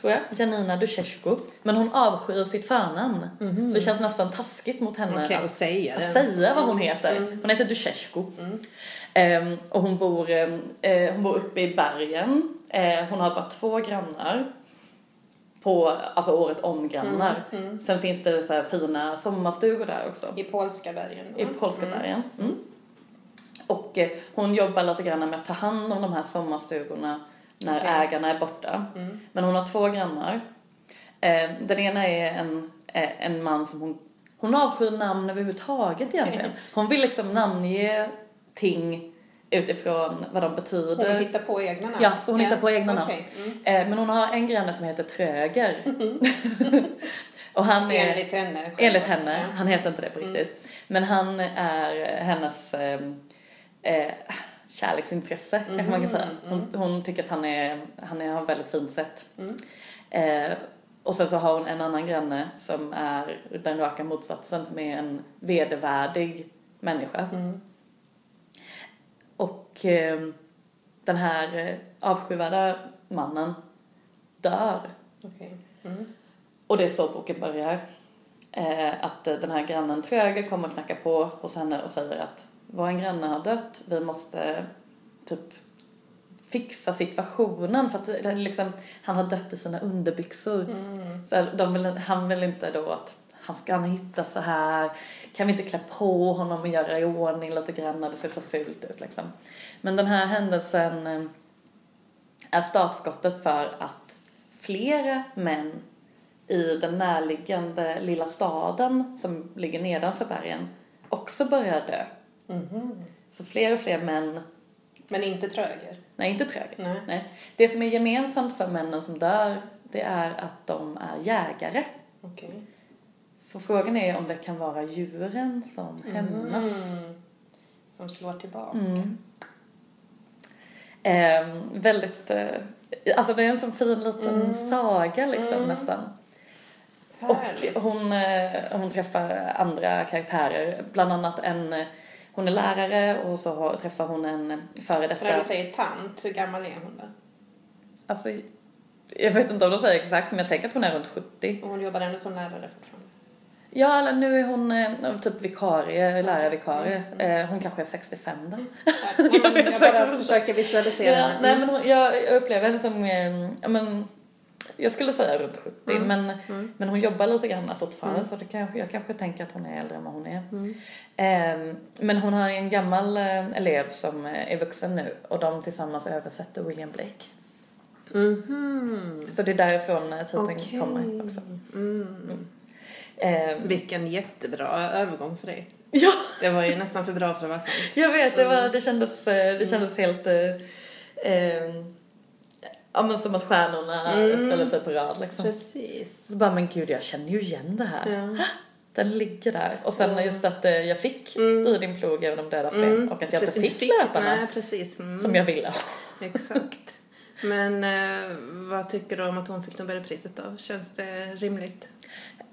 tror jag. Janina Dushescu. Men hon avskyr sitt förnamn. Så det känns nästan taskigt mot henne. Okej, att, säga att säga vad hon heter. Hon heter Dushescu. Ehm, och hon bor, eh, eh, hon bor uppe i bergen. Eh, hon har bara två grannar. På, alltså året om grannar. Sen finns det så fina sommarstugor där också. I polska bergen. I polska bergen. Mm. Och eh, hon jobbar lite grann med att ta hand om de här sommarstugorna när Okej. ägarna är borta. Men hon har två grannar. Eh, den ena är en, eh, en man som hon, hon avskyr namn överhuvudtaget egentligen. Hon vill liksom namnge ting utifrån vad de betyder. Hon hittar på egna namn? Ja, så hon hittar på egna namn. Okej. Mm. Men hon har en granne som heter Tröger. och han är... Enligt henne själv. Enligt henne, han heter inte det på riktigt. Men han är hennes eh, kärleksintresse kanske man kan säga. Hon, hon tycker att han är, han är, har ett väldigt fint sätt. Eh, och sen så har hon en annan granne som är den raka motsatsen som är en vedervärdig människa. Och eh, den här eh, avskyvärda mannen dör Okej. Mm. och det är så boken börjar. Eh, att eh, den här grannen Tröger kommer och knackar på hos henne och säger att vår granne har dött, vi måste typ fixa situationen för att liksom, han har dött i sina underbyxor. Så här, de vill, han vill inte då att han ska han hitta så här, kan vi inte klä på honom och göra i ordning lite grann, det ser så fult ut liksom. Men den här händelsen eh, är startskottet för att flera män i den närliggande lilla staden som ligger nedanför bergen också börjar dö. Så fler och fler män, Men inte tröger? nej inte tröger, Nej. Det som är gemensamt för männen som dör, det är att de är jägare. Okej. Så frågan är om det kan vara djuren som hämnas. Mm. Som slår tillbaka? Mm. Eh, väldigt, eh, alltså det är en sån fin liten saga liksom nästan. Härligt. Och hon, eh, hon träffar andra karaktärer, bland annat en, eh, hon är lärare och så träffar hon en före När detta, du säger tant, hur gammal är hon då? alltså jag vet inte om de säger exakt men jag tänker att hon är runt 70. Och hon jobbar ändå som lärare fortfarande? Ja, eller nu är hon eh, typ vikarie, lärarvikarie. Eh, hon kanske är 65 då. Jag, vet jag bara försöker visualisera Ja, nej men hon, jag, jag upplever henne som, eh, men, jag skulle säga runt 70 men, men hon jobbar lite grann fortfarande så det kanske, jag kanske tänker att hon är äldre än vad hon är. Eh, men hon har en gammal eh, elev som eh, är vuxen nu och de tillsammans översätter William Blake. Mhm. Så det är därifrån eh, titeln Okej. kommer också. Mm. Eh, Vilken jättebra övergång för dig. ja, Det var ju nästan för bra för att vara sant. jag vet, det, var, det kändes, det kändes helt... Eh, eh, ja men som att stjärnorna Mm. ställer sig på rad liksom. Precis. Så bara, men gud jag känner ju igen det här. Ja. Den ligger där. Och sen just att eh, jag fick styr din plog över de dödas ben och att jag inte fick löparna Nej, precis. Mm. som jag ville. Exakt. Men eh, vad tycker du om att hon fick Nobelpriset då? Känns det rimligt?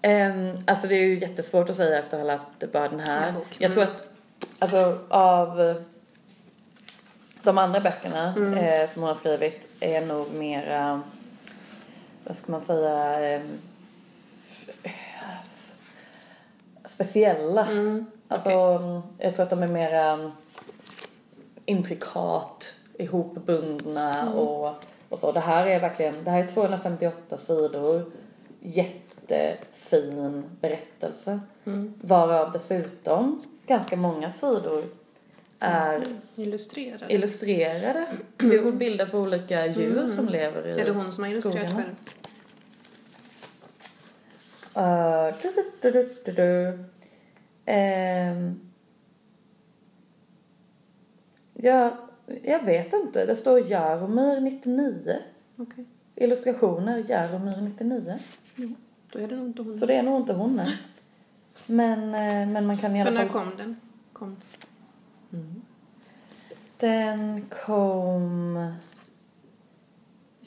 Um, alltså det är ju jättesvårt att säga efter att ha läst bara den här. boken. Jag tror att, alltså av de andra böckerna eh, som hon har skrivit är nog mera, vad ska man säga, eh, speciella. Alltså jag tror att de är mera intrikat ihopbundna och, och så. Det här är verkligen, det här är 258 sidor, jättefin berättelse. Varav dessutom ganska många sidor är Illustrerad. illustrerade. Det är bilder på olika djur som lever i är det hon som har illustrerat skogarna. själv? Uh, du, du, du, du. Ehm. ja, jag vet inte. Det står Jaromir 99. Okej. Illustrationer Jaromir 99. Då är det nog inte hon. Så det är nog inte hon nej. Men, eh, men man kan i För alla när fall... kom den? Kom. Den kom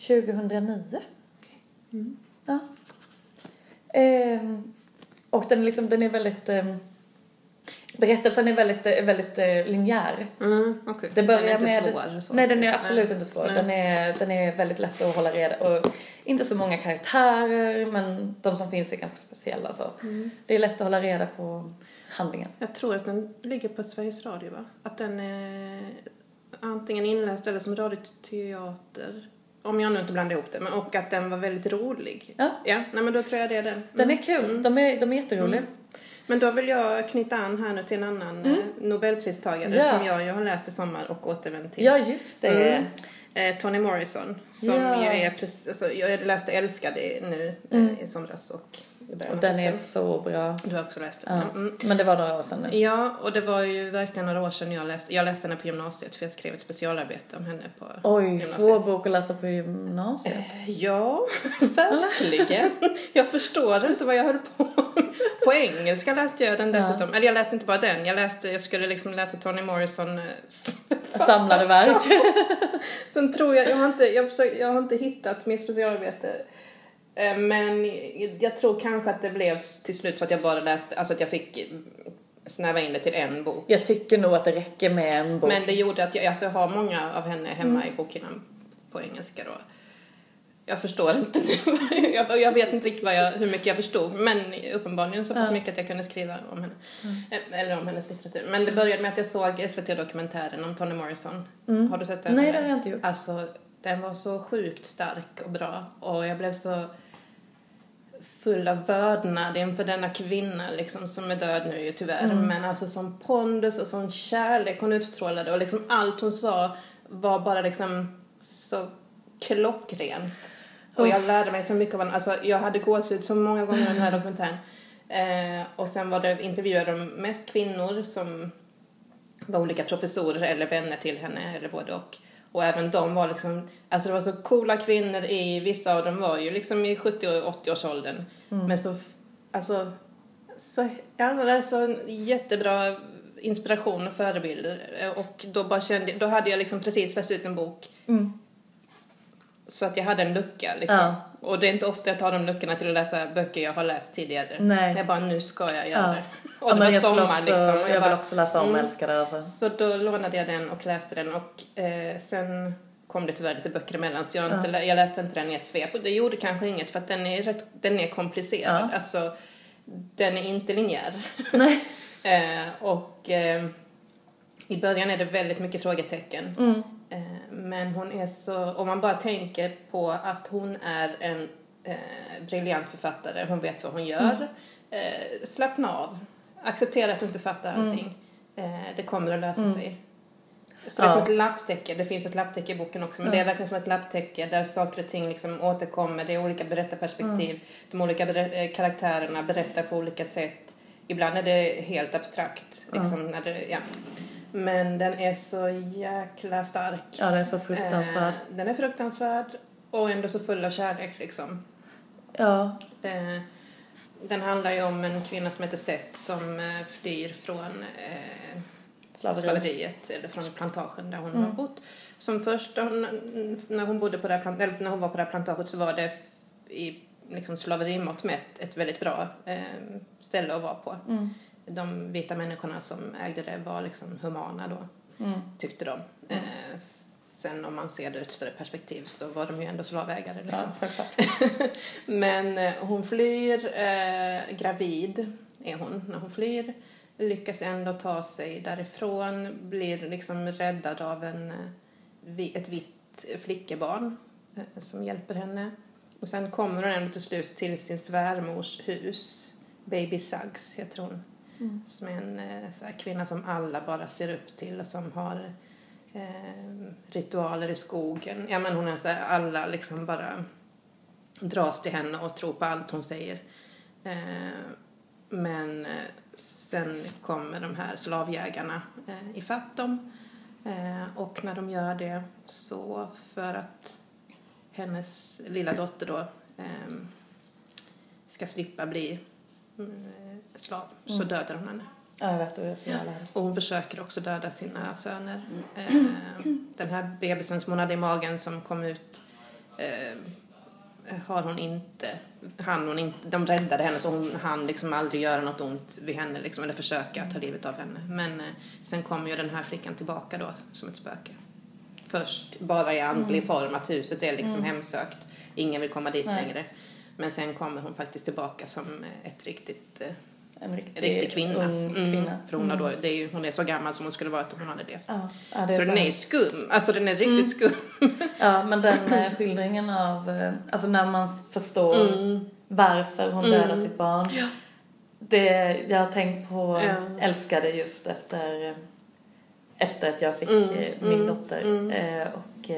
2009. Mm. Ja. Ehm, och den, är liksom, den är väldigt... ehm, berättelsen är väldigt, eh, väldigt eh, linjär. Mm, okej. Det börjar den är inte med... svår? Så. Nej, den är absolut inte svår. Nej. Den är, den är väldigt lätt att hålla reda och inte så många karaktärer men de som finns är ganska speciella så. Mm. Det är lätt att hålla reda på handlingen. Jag tror att den ligger på Sveriges Radio, va? Att den är antingen inläst eller som radioteater. Om jag nu inte blandar ihop det. Men, och att den var väldigt rolig. Ja. Ja, nej men då tror jag det är den. Den är kul. De är, de är jätteroliga. Men då vill jag knyta an här nu till en annan eh, Nobelpristagare Mm. Ja. som jag, jag har läst i sommar och återvänt till. Ja, just det. Mm. Eh, Toni Morrison som Ja. ju är precis, alltså, jag läste Älskade nu eh, i somras och Och den är så bra. Du har också läst den? Ja. Mm. Men det var några år sedan nu. Ja, och det var ju verkligen några år sedan jag läste, jag läste henne på gymnasiet för jag skrev ett specialarbete om henne på Oj, gymnasiet. svår bok att läsa på gymnasiet. Ja, verkligen. jag förstår inte vad jag höll på På engelska läste jag den dessutom. Eller jag läste inte bara den, jag läste, jag skulle liksom läsa Toni Morrison eh, Samlade verk. Sen tror jag, jag har inte, jag, försöker, jag har inte hittat mitt specialarbete. Eh, Men jag tror kanske att det blev till slut så att jag bara läste, alltså att jag fick snäva in det till en bok. Jag tycker nog att det räcker med en bok. Men det gjorde att jag, alltså jag har många av henne hemma Mm. i bokhyllan på engelska då. Jag förstår inte nu. jag, jag vet inte riktigt jag, hur mycket jag förstod. Men uppenbarligen så pass mycket att jag kunde skriva om henne. Eh, Eller om hennes litteratur. Men det började med att jag såg SVT-dokumentären om Toni Morrison. Har du sett den? Mm. Nej, det har jag inte gjort. Alltså, den var så sjukt stark och bra. Och jag blev så full av vördnad inför denna kvinna liksom, som är död nu ju tyvärr. Mm. Men alltså som pondus och sån kärlek hon utstrålade och liksom allt hon sa var bara liksom så klockrent. Och jag lärde mig så mycket av henne. Alltså jag hade gåshud så många gånger i den här dokumentären. Eh, och sen var det intervjuade de mest kvinnor som var olika professorer eller vänner till henne eller både och. Och även de var liksom, alltså det var så coola kvinnor i, vissa av dem var ju liksom i 70 och 80 års åldern. Men så, alltså, så, ja men alltså en jättebra inspiration och förebilder. Och då bara kände, då hade jag liksom precis läst ut en bok. Mm. Så att jag hade en lucka liksom. Ja. Och det är inte ofta jag tar de luckorna till att läsa böcker jag har läst tidigare. Nej. Men jag bara, nu ska jag göra Ja. det. Och Ja, det var jag, sommar också, liksom. Och jag, vill bara, också läsa om mm. Älskade alltså. Så då lånade jag den och läste den och eh, sen kom det tyvärr lite böcker emellan så jag, har inte, jag läste inte den i ett svep och det gjorde kanske inget för att den är, rätt, den är komplicerad. Ja. Alltså, den är inte linjär. Nej. eh, och eh, i början är det väldigt mycket frågetecken. Mm. Eh, men hon är så, om man bara tänker på att hon är en eh, briljant författare, hon vet vad hon gör. Eh, slappna av. Acceptera att du inte fattar allting. Eh, det kommer att lösa sig. Så det är Ja. som ett lapptäcke, det finns ett lapptäcke i boken också, men det är verkligen som ett lapptäcke där saker och ting liksom återkommer, det är olika berättarperspektiv, de olika berä- eh, karaktärerna berättar på olika sätt. Ibland är det helt abstrakt, liksom, när det, ja. Men den är så jäkla stark. Ja, det är så fruktansvärd. Eh, den är fruktansvärd och ändå så full av kärlek liksom. Ja. Eh, den handlar ju om en kvinna som heter Seth som eh, flyr från eh, Slaveri. slaveriet, eller från plantagen där hon har bott. Som först, hon, när hon bodde på det här, plant- eller när hon var på det här plantaget så var det i liksom slaverimått mätt ett väldigt bra eh, ställe att vara på. Mm. De vita människorna som ägde det var liksom humana då, Mm. tyckte de. Eh, sen om man ser det ur ett större perspektiv så var de ju ändå slavägare. Liksom. Ja. Men eh, hon flyr, eh, gravid är hon när hon flyr. Lyckas ändå ta sig därifrån, blir liksom räddad av en, eh, ett vitt flickebarn eh, som hjälper henne. Och sen kommer hon ändå till slut till sin svärmors hus. Baby Suggs heter hon. Mm. Som är en eh, så här, kvinna som alla bara ser upp till och som har eh, ritualer i skogen. Ja men hon är så här, alla liksom bara dras till henne och tror på allt hon säger. Eh, men eh, sen kommer de här slavjägarna eh, ifatt dem Eh, och när de gör det så för att hennes lilla dotter då eh, ska slippa bli slav så Mm. dödar hon henne. Ja, jag vet och det är så jävla hemskt. Och hon försöker också döda sina söner. Mm. Eh, den här bebisen som hon hade i magen som kom ut eh, har hon inte, han hon inte, de räddade henne så hon hann liksom aldrig göra något ont vid henne liksom, eller försöka ta livet av henne. Men eh, sen kommer ju den här flickan tillbaka då som ett spöke. Först bara i andlig form, att huset är liksom hemsökt. Ingen vill komma dit Nej. längre. Men sen kommer hon faktiskt tillbaka som eh, ett riktigt eh, En riktig, riktig kvinna. ung Mm, kvinna. För hon, har då, det är ju, hon är så gammal som hon skulle varit om hon hade levt. Ja, ja, det är så, så, den är ju skum. Alltså den är riktigt skum. Ja, men den eh, skildringen av, alltså när man förstår Mm. varför hon dödar sitt barn. Ja. Det, jag har tänkt på, Ja. älskade just efter, efter att jag fick Mm, min mm, dotter. mm. Och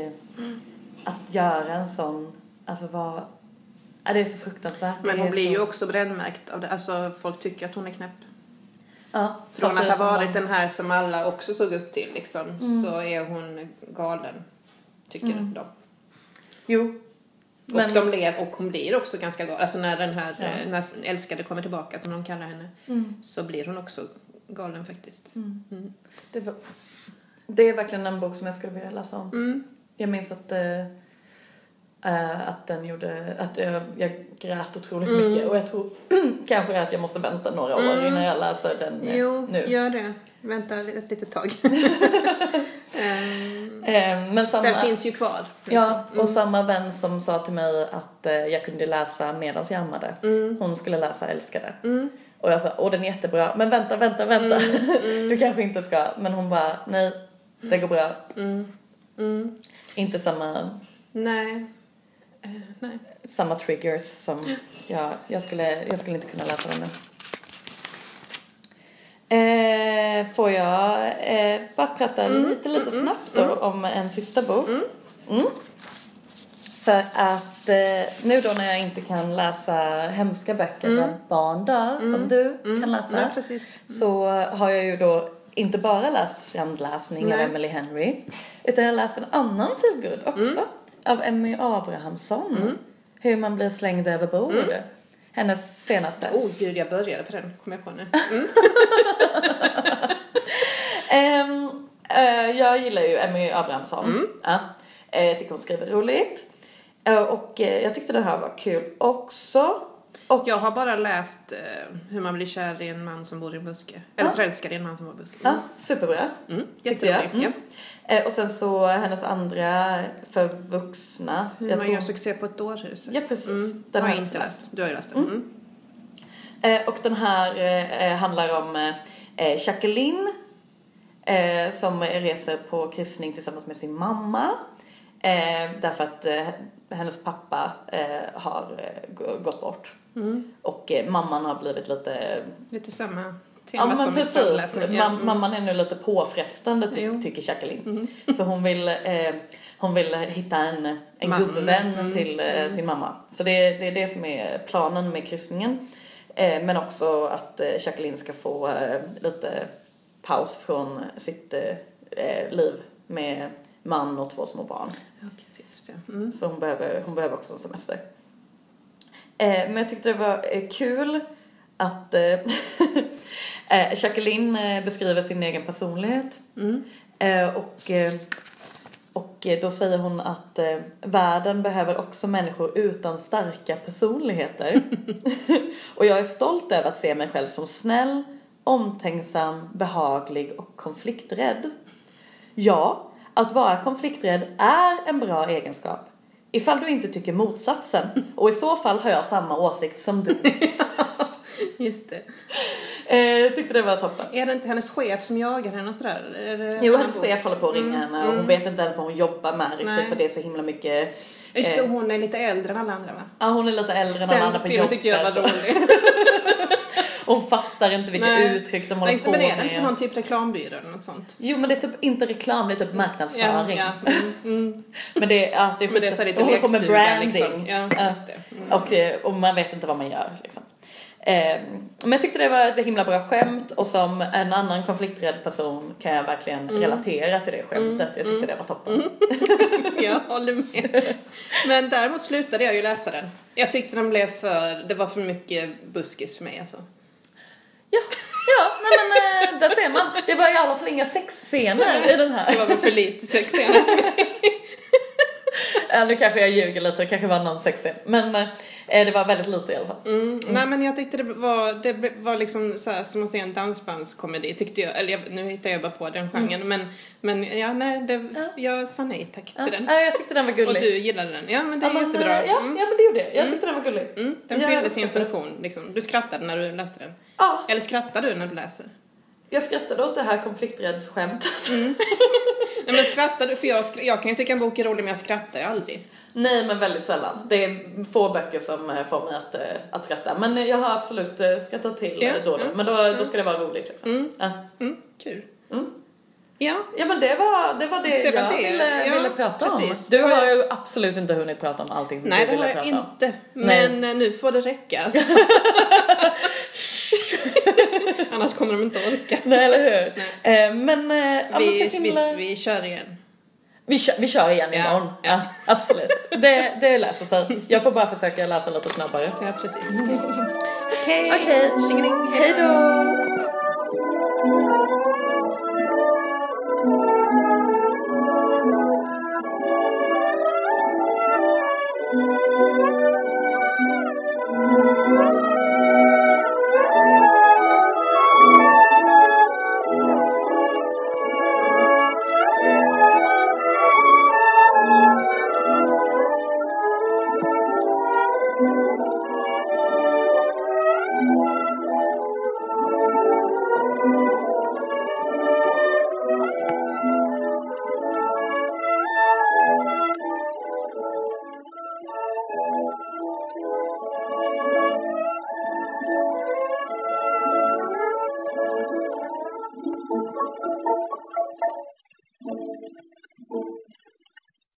att göra en sån, alltså vad, ja, det är så fruktansvärt. Men hon blir så, ju också brännmärkt av det. Alltså folk tycker att hon är knäpp. ja, Från att ha varit man- den här som alla också såg upp till liksom, Mm. så är hon galen. Tycker Mm. de. Jo. Och, Men, de lev, och hon blir också ganska galen. Alltså när den här, Ja. eh, när älskade kommer tillbaka som de kallar henne. mm, Så blir hon också galen faktiskt. mm. Mm. Det, var, det är verkligen en bok som jag skulle vilja läsa om. Mm. Jag minns att, eh, eh, att den gjorde, att jag, jag grät otroligt Mm. mycket och jag tror kanske att jag måste vänta några år Mm. innan jag läser den eh, Jo, nu. gör det. Vänta ett litet tag. Ehm, Eh, men samma, den finns ju kvar. liksom. ja, och samma vän som sa till mig att eh, jag kunde läsa medan jag ammade. Mm. Hon skulle läsa Älskade. Mm. Och jag sa, åh den är jättebra, men vänta, vänta, vänta. du kanske inte ska. Men hon bara, nej, det går bra. Mm. Mm. Inte samma Nej. Eh, samma triggers som jag, jag, skulle, jag skulle inte kunna läsa den nu. Eh, får jag eh, bara prata lite, lite snabbt då om en sista bok? Mm. För att eh, nu då när jag inte kan läsa hemska böcker där barn dör, som du kan läsa, Nej, så har jag ju då inte bara läst Strandläsning av. Emily Henry, utan jag har läst en annan feelgood också, av Emmy Abrahamsson. Hur man blir slängd över bord. Hennes senaste. Oh gud, jag började på den, kom jag på nu. Mm. Ehm, eh, jag gillar ju Emmy Abrahamsson. Ja. Eh, jag tycker hon skriver roligt. Eh, och jag tyckte den här var kul också. Och Jag har bara läst eh, hur man blir kär i en man som bor i en buske. Eller Ja. förälskad i en man som bor i en buske. Ja, superbra. Mm. Tyckte jag. Jätterolig. Ja. Eh, och sen så hennes andra för vuxna. Hur man tror- gör succé på ett dårhus. Ja, precis. Mm. Den har jag inte läst. läst. Du har ju läst den. Mm. Eh, och den här eh, handlar om eh, Jacqueline eh, som reser på kryssning tillsammans med sin mamma. Eh, därför att eh, hennes pappa eh, har eh, gå- gått bort. Mm. Och eh, mamman har blivit lite... Lite samma Ja tema men som precis. Ja. Mm. Mamman är nu lite påfrestande ty- tycker Jacqueline. Så hon vill, eh, hon vill hitta en, en Man. gubbvän Mm. till eh, sin mamma. Så det, det är det som är planen med kryssningen. Men också att eh, Jacqueline ska få lite paus från sitt liv med man och två små barn. Just det. Mm. Så hon behöver, hon behöver också en semester. Eh, men jag tyckte det var eh, kul att eh, eh, Jacqueline eh, beskriver sin egen personlighet. Mm. Eh, och, och då säger hon att världen behöver också människor utan starka personligheter. och jag är stolt över att se mig själv som snäll, omtänksam, behaglig och konflikträdd. Ja, att vara konflikträdd är en bra egenskap. Ifall du inte tycker motsatsen. Och i så fall har jag samma åsikt som du. Just det. Eh, tyckte det var toppen. Är det inte hennes chef som jagar henne och sådär? Är det Jo, hennes chef håller på att ringa Mm, henne och hon mm. vet inte ens vad hon jobbar med riktigt Nej. för det är så himla mycket Just det, eh, hon är lite äldre än alla andra va? Ja, hon är lite äldre än alla Den andra på jobbet. tyckte jag var rolig. Hon fattar inte vilka Nej. uttryck de Nej, håller just på det, men med. är det inte någon typ reklambyrå eller något sånt? Jo, men det är typ inte reklam, det är typ marknadsföring. Ja, ja. Mm, mm. Men det, ja, det är Men det är så lite håller på med lekstuga branding. liksom. Ja. Mm. Och, eh, och man vet inte vad man gör liksom. Eh, men jag tyckte det var ett himla bra skämt och som en annan konflikträdd person kan jag verkligen relatera till det skämtet. Jag tyckte det var toppen. Jag håller med. Men däremot slutade jag ju läsa den. Jag tyckte den blev för, det var för mycket buskis för mig alltså. Ja, ja nej men eh, där ser man. Det var i alla fall inga sexscener i den Det här. var väl för lite sexscener. Ja, nu kanske jag ljuger lite, det kanske var någon sexscen. Men eh, det var väldigt lite i alla fall. Mm. Nej men jag tyckte det var, det var liksom så här, som att se en dansbandskomedi tyckte jag. Eller jag, nu hittar jag bara på den genren men, men ja nej, det, jag sa nej tack till Ja, den. nej, jag tyckte den var Och gullig. du gillade den. Ja men det är ja, men, jättebra. eh, Ja, Mm. ja, men det gjorde jag. Jag tyckte den var gullig. Mm, den Ja, fyllde sin funktion liksom. Du skrattade när du läste den. Ja, Eller skrattar du när du läser? jag skrattade åt det här konflikträddsskämtet. Nej men skrattar du? För jag, jag kan ju tycka en bok är rolig men jag skrattar ju aldrig. Nej, men väldigt sällan. Det är få böcker som eh, får mig att, eh, att skratta. Men eh, jag har absolut skrattat till Ja, då och då. ja, Men då, då ska det vara roligt liksom. Mm. Ja. Mm, kul. Mm. Ja. Ja men det var det, var det, Det var jag det, Ville, ja, ville prata precis. om. Du Det har ju absolut inte hunnit prata om allting som Nej du det har ville jag prata om. inte. Nej. Men eh, nu får det räcka. Annars kommer de inte orka. Nej eller hur? Eh, men, eh, ja, men Vi, så himla... vi, vi kör igen. Vi, kör, vi kör igen Ja, imorgon. Ja, ja. absolut. Det, det löser sig. Jag får bara försöka läsa lite snabbare. Ja precis. Okej. Okej. Tjingeling. Hej då!